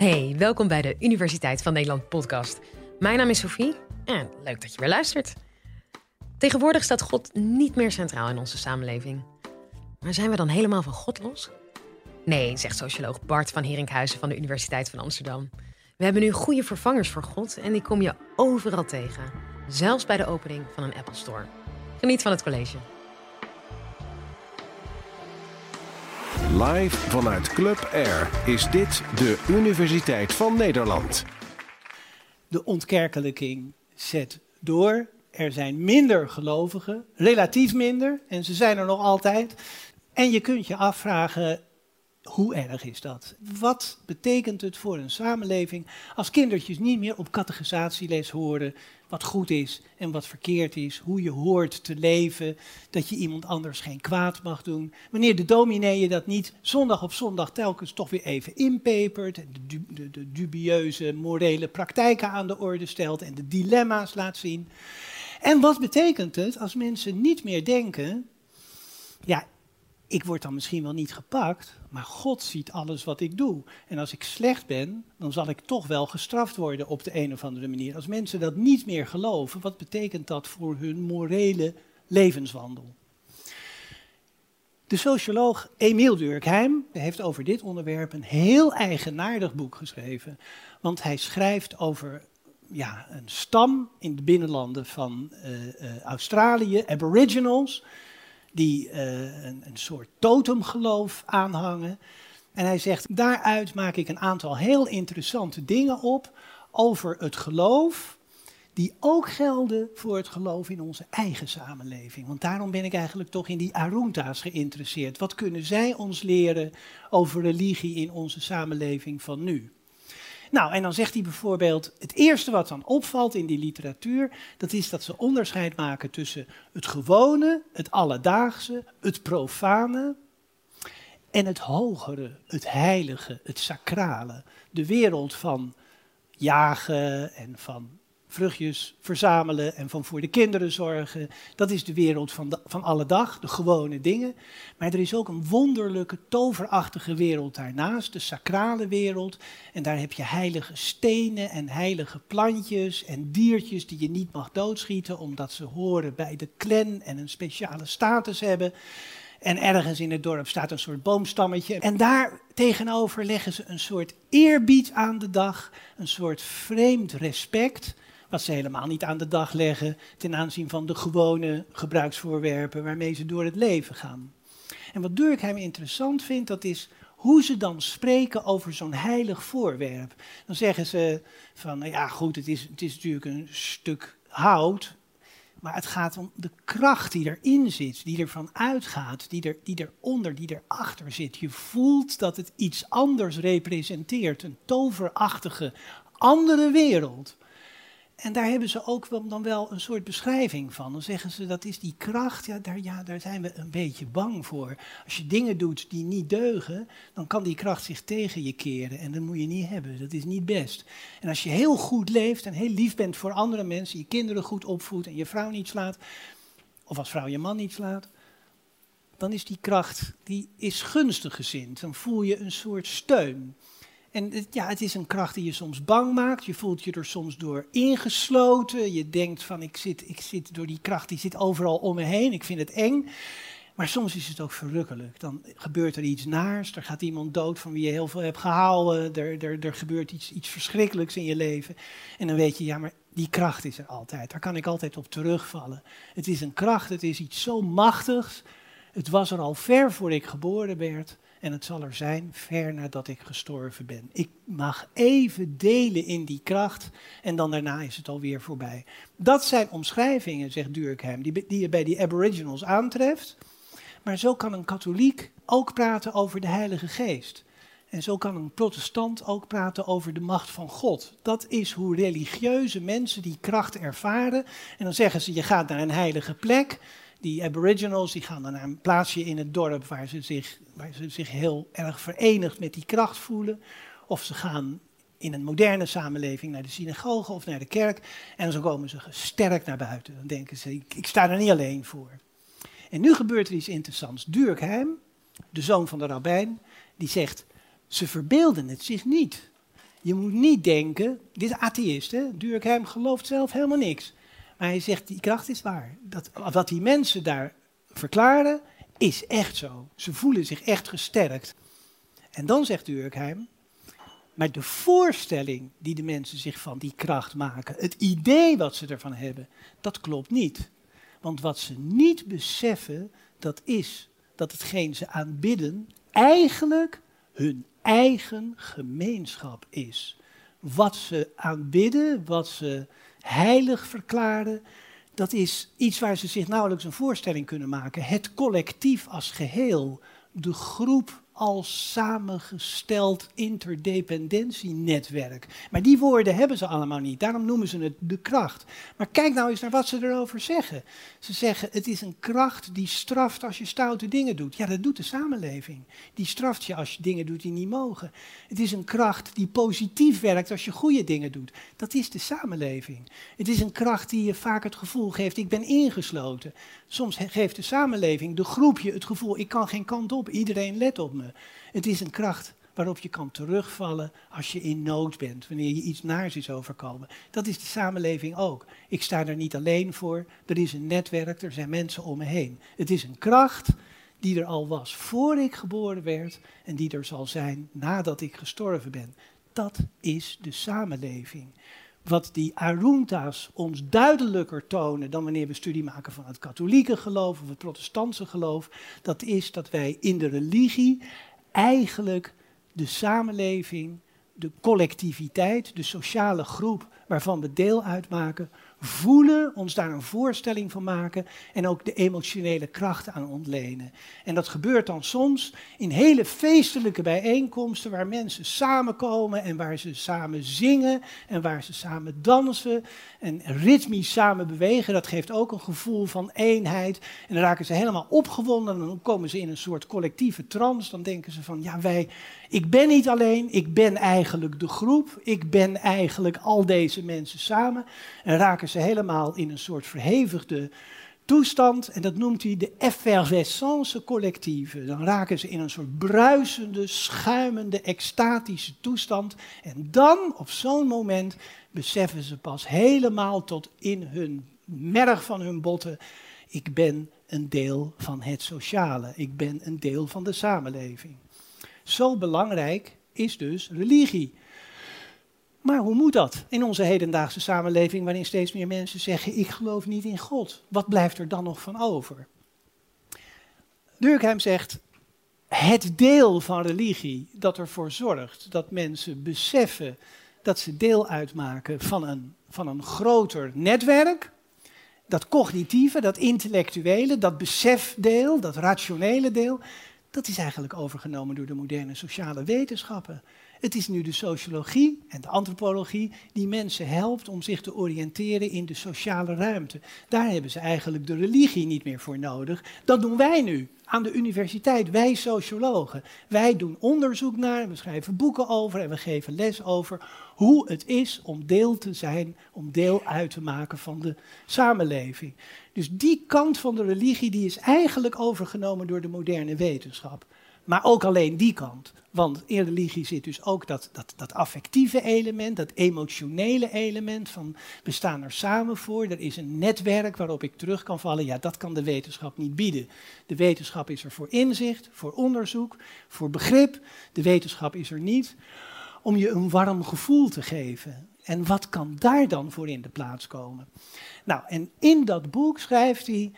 Hey, welkom bij de Universiteit van Nederland podcast. Mijn naam is Sophie en leuk dat je weer luistert. Tegenwoordig staat God niet meer centraal in onze samenleving. Maar zijn we dan helemaal van God los? Nee, zegt socioloog Bart van Herinkhuizen van de Universiteit van Amsterdam. We hebben nu goede vervangers voor God en die kom je overal tegen. Zelfs bij de opening van een Apple Store. Geniet van het college. Live vanuit Club Air is dit de Universiteit van Nederland. De ontkerkelijking zet door. Er zijn minder gelovigen, relatief minder, en ze zijn er nog altijd. En je kunt je afvragen, hoe erg is dat? Wat betekent het voor een samenleving als kindertjes niet meer op categorisatieles horen wat goed is en wat verkeerd is, hoe je hoort te leven, dat je iemand anders geen kwaad mag doen. Wanneer de dominee je dat niet zondag op zondag telkens toch weer even inpepert de, de, de dubieuze morele praktijken aan de orde stelt en de dilemma's laat zien. En wat betekent het als mensen niet meer denken, ja, ik word dan misschien wel niet gepakt, maar God ziet alles wat ik doe. En als ik slecht ben, dan zal ik toch wel gestraft worden op de een of andere manier. Als mensen dat niet meer geloven, wat betekent dat voor hun morele levenswandel? De socioloog Emiel Durkheim heeft over dit onderwerp een heel eigenaardig boek geschreven. Want hij schrijft over ja, een stam in de binnenlanden van uh, uh, Australië, Aboriginals die uh, een, een soort totemgeloof aanhangen. En hij zegt, daaruit maak ik een aantal heel interessante dingen op over het geloof, die ook gelden voor het geloof in onze eigen samenleving. Want daarom ben ik eigenlijk toch in die Arunta's geïnteresseerd. Wat kunnen zij ons leren over religie in onze samenleving van nu? Nou, en dan zegt hij bijvoorbeeld, het eerste wat dan opvalt in die literatuur, dat is dat ze onderscheid maken tussen het gewone, het alledaagse, het profane en het hogere, het heilige, het sacrale. De wereld van jagen en van vruchtjes verzamelen en van voor de kinderen zorgen. Dat is de wereld van, van alle dag, de gewone dingen. Maar er is ook een wonderlijke, toverachtige wereld daarnaast, de sacrale wereld. En daar heb je heilige stenen en heilige plantjes en diertjes die je niet mag doodschieten, omdat ze horen bij de clan en een speciale status hebben. En ergens in het dorp staat een soort boomstammetje. En daar tegenover leggen ze een soort eerbied aan de dag, een soort vreemd respect wat ze helemaal niet aan de dag leggen ten aanzien van de gewone gebruiksvoorwerpen waarmee ze door het leven gaan. En wat Durkheim interessant vindt, dat is hoe ze dan spreken over zo'n heilig voorwerp. Dan zeggen ze van, nou ja goed, het is, het is natuurlijk een stuk hout, maar het gaat om de kracht die erin zit, die ervan uitgaat, die, er, die eronder, die erachter zit. Je voelt dat het iets anders representeert, een toverachtige, andere wereld. En daar hebben ze ook wel, dan wel een soort beschrijving van. Dan zeggen ze dat is die kracht, ja daar, ja, daar zijn we een beetje bang voor. Als je dingen doet die niet deugen, dan kan die kracht zich tegen je keren. En dat moet je niet hebben, dat is niet best. En als je heel goed leeft en heel lief bent voor andere mensen, je kinderen goed opvoedt en je vrouw niet slaat, of als vrouw je man niet slaat, dan is die kracht, die is gunstig gezind. Dan voel je een soort steun. En ja, het is een kracht die je soms bang maakt. Je voelt je er soms door ingesloten. Je denkt van ik zit, ik zit door die kracht, die zit overal om me heen. Ik vind het eng. Maar soms is het ook verrukkelijk. Dan gebeurt er iets naars. Er gaat iemand dood van wie je heel veel hebt gehouden. Er, er, er gebeurt iets, iets verschrikkelijks in je leven. En dan weet je, ja, maar die kracht is er altijd. Daar kan ik altijd op terugvallen. Het is een kracht, het is iets zo machtigs. Het was er al ver voor ik geboren werd. En het zal er zijn ver nadat ik gestorven ben. Ik mag even delen in die kracht en dan daarna is het alweer voorbij. Dat zijn omschrijvingen, zegt Durkheim, die, die je bij die Aboriginals aantreft. Maar zo kan een katholiek ook praten over de Heilige Geest. En zo kan een protestant ook praten over de macht van God. Dat is hoe religieuze mensen die kracht ervaren. En dan zeggen ze: je gaat naar een heilige plek die aboriginals die gaan dan naar een plaatsje in het dorp waar ze, zich, waar ze zich heel erg verenigd met die kracht voelen. Of ze gaan in een moderne samenleving naar de synagoge of naar de kerk. En zo komen ze gesterkt naar buiten. Dan denken ze, ik, ik sta er niet alleen voor. En nu gebeurt er iets interessants. Durkheim, de zoon van de rabbijn, die zegt, ze verbeelden het zich niet. Je moet niet denken, dit is atheïst, hè? Durkheim gelooft zelf helemaal niks. Maar hij zegt, die kracht is waar. Dat, wat die mensen daar verklaren, is echt zo. Ze voelen zich echt gesterkt. En dan zegt Durkheim, maar de voorstelling die de mensen zich van die kracht maken, het idee wat ze ervan hebben, dat klopt niet. Want wat ze niet beseffen, dat is dat hetgeen ze aanbidden eigenlijk hun eigen gemeenschap is. Wat ze aanbidden, wat ze heilig verklaren, dat is iets waar ze zich nauwelijks een voorstelling kunnen maken. Het collectief als geheel, de groep als samengesteld interdependentienetwerk. Maar die woorden hebben ze allemaal niet, daarom noemen ze het de kracht. Maar kijk nou eens naar wat ze erover zeggen. Ze zeggen het is een kracht die straft als je stoute dingen doet. Ja, dat doet de samenleving. Die straft je als je dingen doet die niet mogen. Het is een kracht die positief werkt als je goede dingen doet. Dat is de samenleving. Het is een kracht die je vaak het gevoel geeft, ik ben ingesloten. Soms geeft de samenleving, de groepje, het gevoel, ik kan geen kant op, iedereen let op me. Het is een kracht waarop je kan terugvallen als je in nood bent, wanneer je iets naars is overkomen. Dat is de samenleving ook. Ik sta er niet alleen voor, er is een netwerk, er zijn mensen om me heen. Het is een kracht die er al was voor ik geboren werd en die er zal zijn nadat ik gestorven ben. Dat is de samenleving. Wat die Arunta's ons duidelijker tonen dan wanneer we studie maken van het katholieke geloof of het protestantse geloof, dat is dat wij in de religie eigenlijk de samenleving, de collectiviteit, de sociale groep waarvan we deel uitmaken, voelen, ons daar een voorstelling van maken en ook de emotionele kracht aan ontlenen. En dat gebeurt dan soms in hele feestelijke bijeenkomsten waar mensen samenkomen en waar ze samen zingen en waar ze samen dansen en ritmisch samen bewegen. Dat geeft ook een gevoel van eenheid en dan raken ze helemaal opgewonden en dan komen ze in een soort collectieve trance. Dan denken ze van ja wij, ik ben niet alleen, ik ben eigenlijk de groep, ik ben eigenlijk al deze mensen samen en raken ze helemaal in een soort verhevigde toestand. En dat noemt hij de effervescence collectieve. Dan raken ze in een soort bruisende, schuimende, extatische toestand. En dan, op zo'n moment, beseffen ze pas helemaal tot in hun merg van hun botten. Ik ben een deel van het sociale. Ik ben een deel van de samenleving. Zo belangrijk is dus religie. Maar hoe moet dat in onze hedendaagse samenleving, waarin steeds meer mensen zeggen: Ik geloof niet in God? Wat blijft er dan nog van over? Durkheim zegt: Het deel van religie dat ervoor zorgt dat mensen beseffen dat ze deel uitmaken van een, van een groter netwerk, dat cognitieve, dat intellectuele, dat besefdeel, dat rationele deel, dat is eigenlijk overgenomen door de moderne sociale wetenschappen. Het is nu de sociologie en de antropologie die mensen helpt om zich te oriënteren in de sociale ruimte. Daar hebben ze eigenlijk de religie niet meer voor nodig. Dat doen wij nu aan de universiteit, wij sociologen. Wij doen onderzoek naar, we schrijven boeken over en we geven les over hoe het is om deel te zijn, om deel uit te maken van de samenleving. Dus die kant van de religie die is eigenlijk overgenomen door de moderne wetenschap. Maar ook alleen die kant. Want in religie zit dus ook dat, dat, dat affectieve element, dat emotionele element van we staan er samen voor, er is een netwerk waarop ik terug kan vallen. Ja, dat kan de wetenschap niet bieden. De wetenschap is er voor inzicht, voor onderzoek, voor begrip. De wetenschap is er niet om je een warm gevoel te geven. En wat kan daar dan voor in de plaats komen? Nou, en in dat boek schrijft hij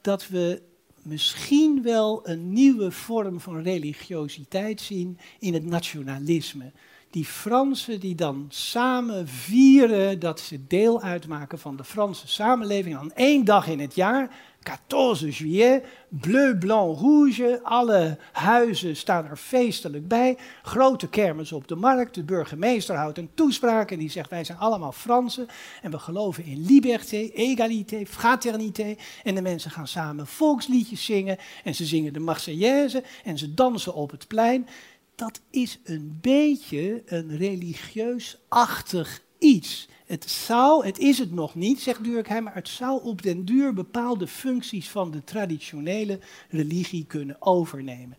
dat we misschien wel een nieuwe vorm van religiositeit zien in het nationalisme. Die Fransen die dan samen vieren dat ze deel uitmaken van de Franse samenleving aan één dag in het jaar 14 juillet, bleu, blanc, rouge. Alle huizen staan er feestelijk bij. Grote kermis op de markt. De burgemeester houdt een toespraak en die zegt: Wij zijn allemaal Fransen en we geloven in liberté, égalité, fraternité. En de mensen gaan samen volksliedjes zingen en ze zingen de Marseillaise en ze dansen op het plein. Dat is een beetje een religieus-achtig iets. Het zou, het is het nog niet, zegt Durkheim, maar het zou op den duur bepaalde functies van de traditionele religie kunnen overnemen.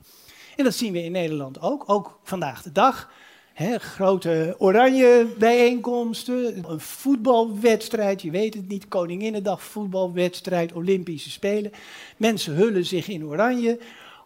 En dat zien we in Nederland ook, ook vandaag de dag. Grote oranje bijeenkomsten, een voetbalwedstrijd, je weet het niet, Koninginnedag voetbalwedstrijd, Olympische Spelen. Mensen hullen zich in oranje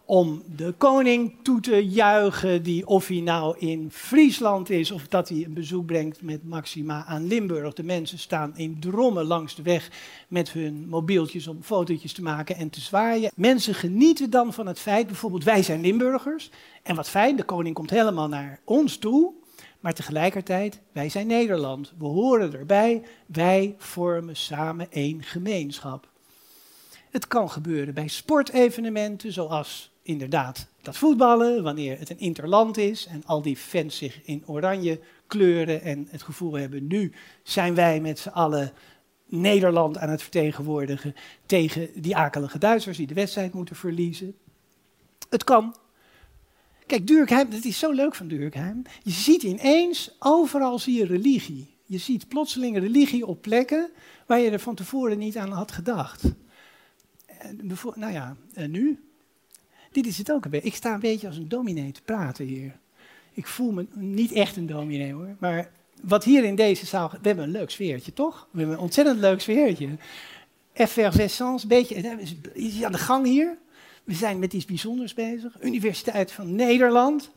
om de koning toe te juichen, die of hij nou in Friesland is of dat hij een bezoek brengt met Maxima aan Limburg. De mensen staan in drommen langs de weg met hun mobieltjes om fotootjes te maken en te zwaaien. Mensen genieten dan van het feit, bijvoorbeeld wij zijn Limburgers en wat fijn, de koning komt helemaal naar ons toe. Maar tegelijkertijd, wij zijn Nederland. We horen erbij. Wij vormen samen één gemeenschap. Het kan gebeuren bij sportevenementen, zoals inderdaad dat voetballen, wanneer het een interland is en al die fans zich in oranje kleuren en het gevoel hebben, nu zijn wij met z'n allen Nederland aan het vertegenwoordigen tegen die akelige Duitsers die de wedstrijd moeten verliezen. Het kan. Kijk, Durkheim, dat is zo leuk van Durkheim. Je ziet ineens, overal zie je religie. Je ziet plotseling religie op plekken waar je er van tevoren niet aan had gedacht. Nou ja, nu? Dit is het ook een beetje. Ik sta een beetje als een dominee te praten hier. Ik voel me niet echt een dominee hoor. Maar wat hier in deze zaal. We hebben een leuk sfeertje, toch? We hebben een ontzettend leuk sfeertje. Effervescence, beetje. Is aan de gang hier? We zijn met iets bijzonders bezig. Universiteit van Nederland.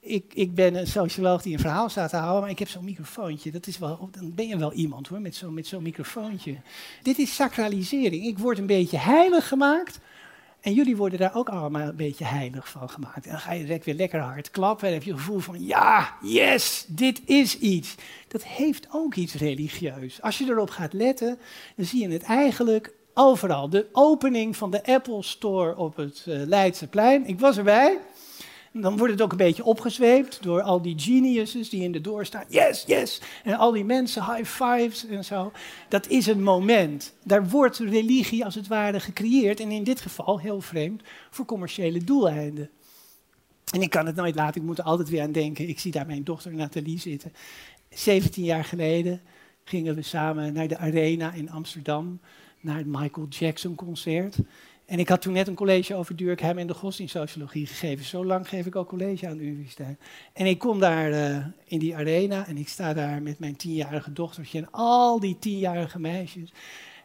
Ik, ik ben een socioloog die een verhaal staat te houden, maar ik heb zo'n microfoontje. Dat is wel, dan ben je wel iemand hoor, met zo'n met zo'n microfoontje. Dit is sacralisering. Ik word een beetje heilig gemaakt en jullie worden daar ook allemaal een beetje heilig van gemaakt. En dan ga je direct weer lekker hard klappen en heb je het gevoel van, ja, yes, dit is iets. Dat heeft ook iets religieus. Als je erop gaat letten, dan zie je het eigenlijk overal. De opening van de Apple Store op het uh, Leidseplein, ik was erbij dan wordt het ook een beetje opgezweept door al die geniuses die in de door staan. Yes, yes. En al die mensen, high fives en zo. Dat is een moment. Daar wordt religie als het ware gecreëerd. En in dit geval, heel vreemd, voor commerciële doeleinden. En ik kan het nooit laten, ik moet er altijd weer aan denken. Ik zie daar mijn dochter Nathalie zitten. 17 jaar geleden gingen we samen naar de Arena in Amsterdam, naar het Michael Jackson concert. En ik had toen net een college over Durkheim en de godsdienstsociologie gegeven. Zo lang geef ik ook college aan de universiteit. En ik kom daar uh, in die arena en ik sta daar met mijn tienjarige dochtertje en al die tienjarige meisjes.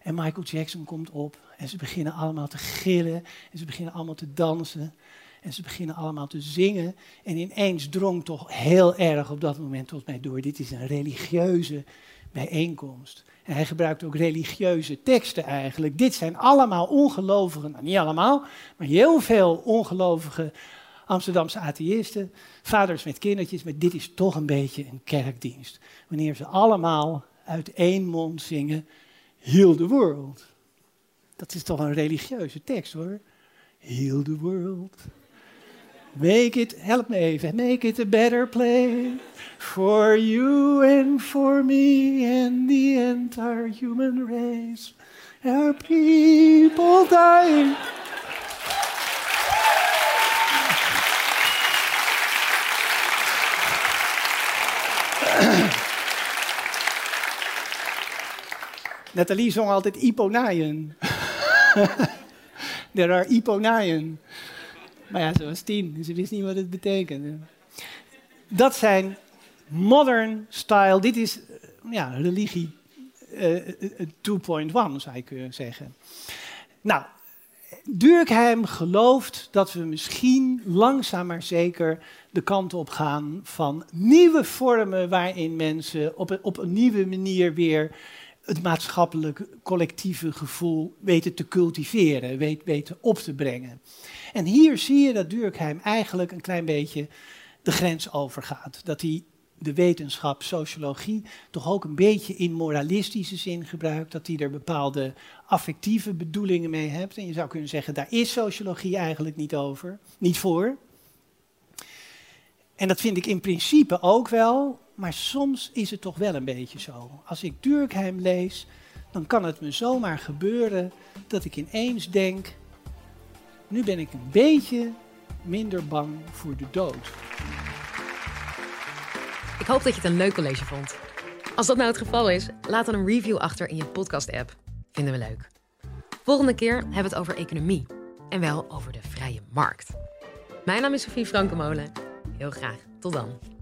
En Michael Jackson komt op en ze beginnen allemaal te gillen en ze beginnen allemaal te dansen. En ze beginnen allemaal te zingen. En ineens drong toch heel erg op dat moment tot mij door. Dit is een religieuze bijeenkomst. En hij gebruikt ook religieuze teksten eigenlijk. Dit zijn allemaal ongelovigen, nou niet allemaal, maar heel veel ongelovige Amsterdamse atheïsten, vaders met kindertjes, maar dit is toch een beetje een kerkdienst. Wanneer ze allemaal uit één mond zingen, Heal the world. Dat is toch een religieuze tekst hoor. Heal the world. Make it, help me even, make it a better place for you and for me and the entire human race. Our people dying. Nathalie zong altijd Iponaien. There are Iponaien. Maar ja, ze was tien, dus ze wist niet wat het betekende. Dat zijn modern style, dit is eh, ja, religie uh, eh, 2.1 eh, zou je kunnen zeggen. Nou, Durkheim gelooft dat we misschien langzaam maar zeker de kant op gaan van nieuwe vormen waarin mensen op op een nieuwe manier weer het maatschappelijk collectieve gevoel weten te cultiveren, weten op te brengen. En hier zie je dat Durkheim eigenlijk een klein beetje de grens overgaat. Dat hij de wetenschap, sociologie, toch ook een beetje in moralistische zin gebruikt. Dat hij er bepaalde affectieve bedoelingen mee hebt. En je zou kunnen zeggen, daar is sociologie eigenlijk niet over, niet voor. En dat vind ik in principe ook wel, maar soms is het toch wel een beetje zo. Als ik Durkheim lees, dan kan het me zomaar gebeuren dat ik ineens denk, nu ben ik een beetje minder bang voor de dood. Ik hoop dat je het een leuk college vond. Als dat nou het geval is, laat dan een review achter in je podcast-app. Vinden we leuk. Volgende keer hebben we het over economie. En wel over de vrije markt. Mijn naam is Sofie Frankenmolen. Heel graag. Tot dan.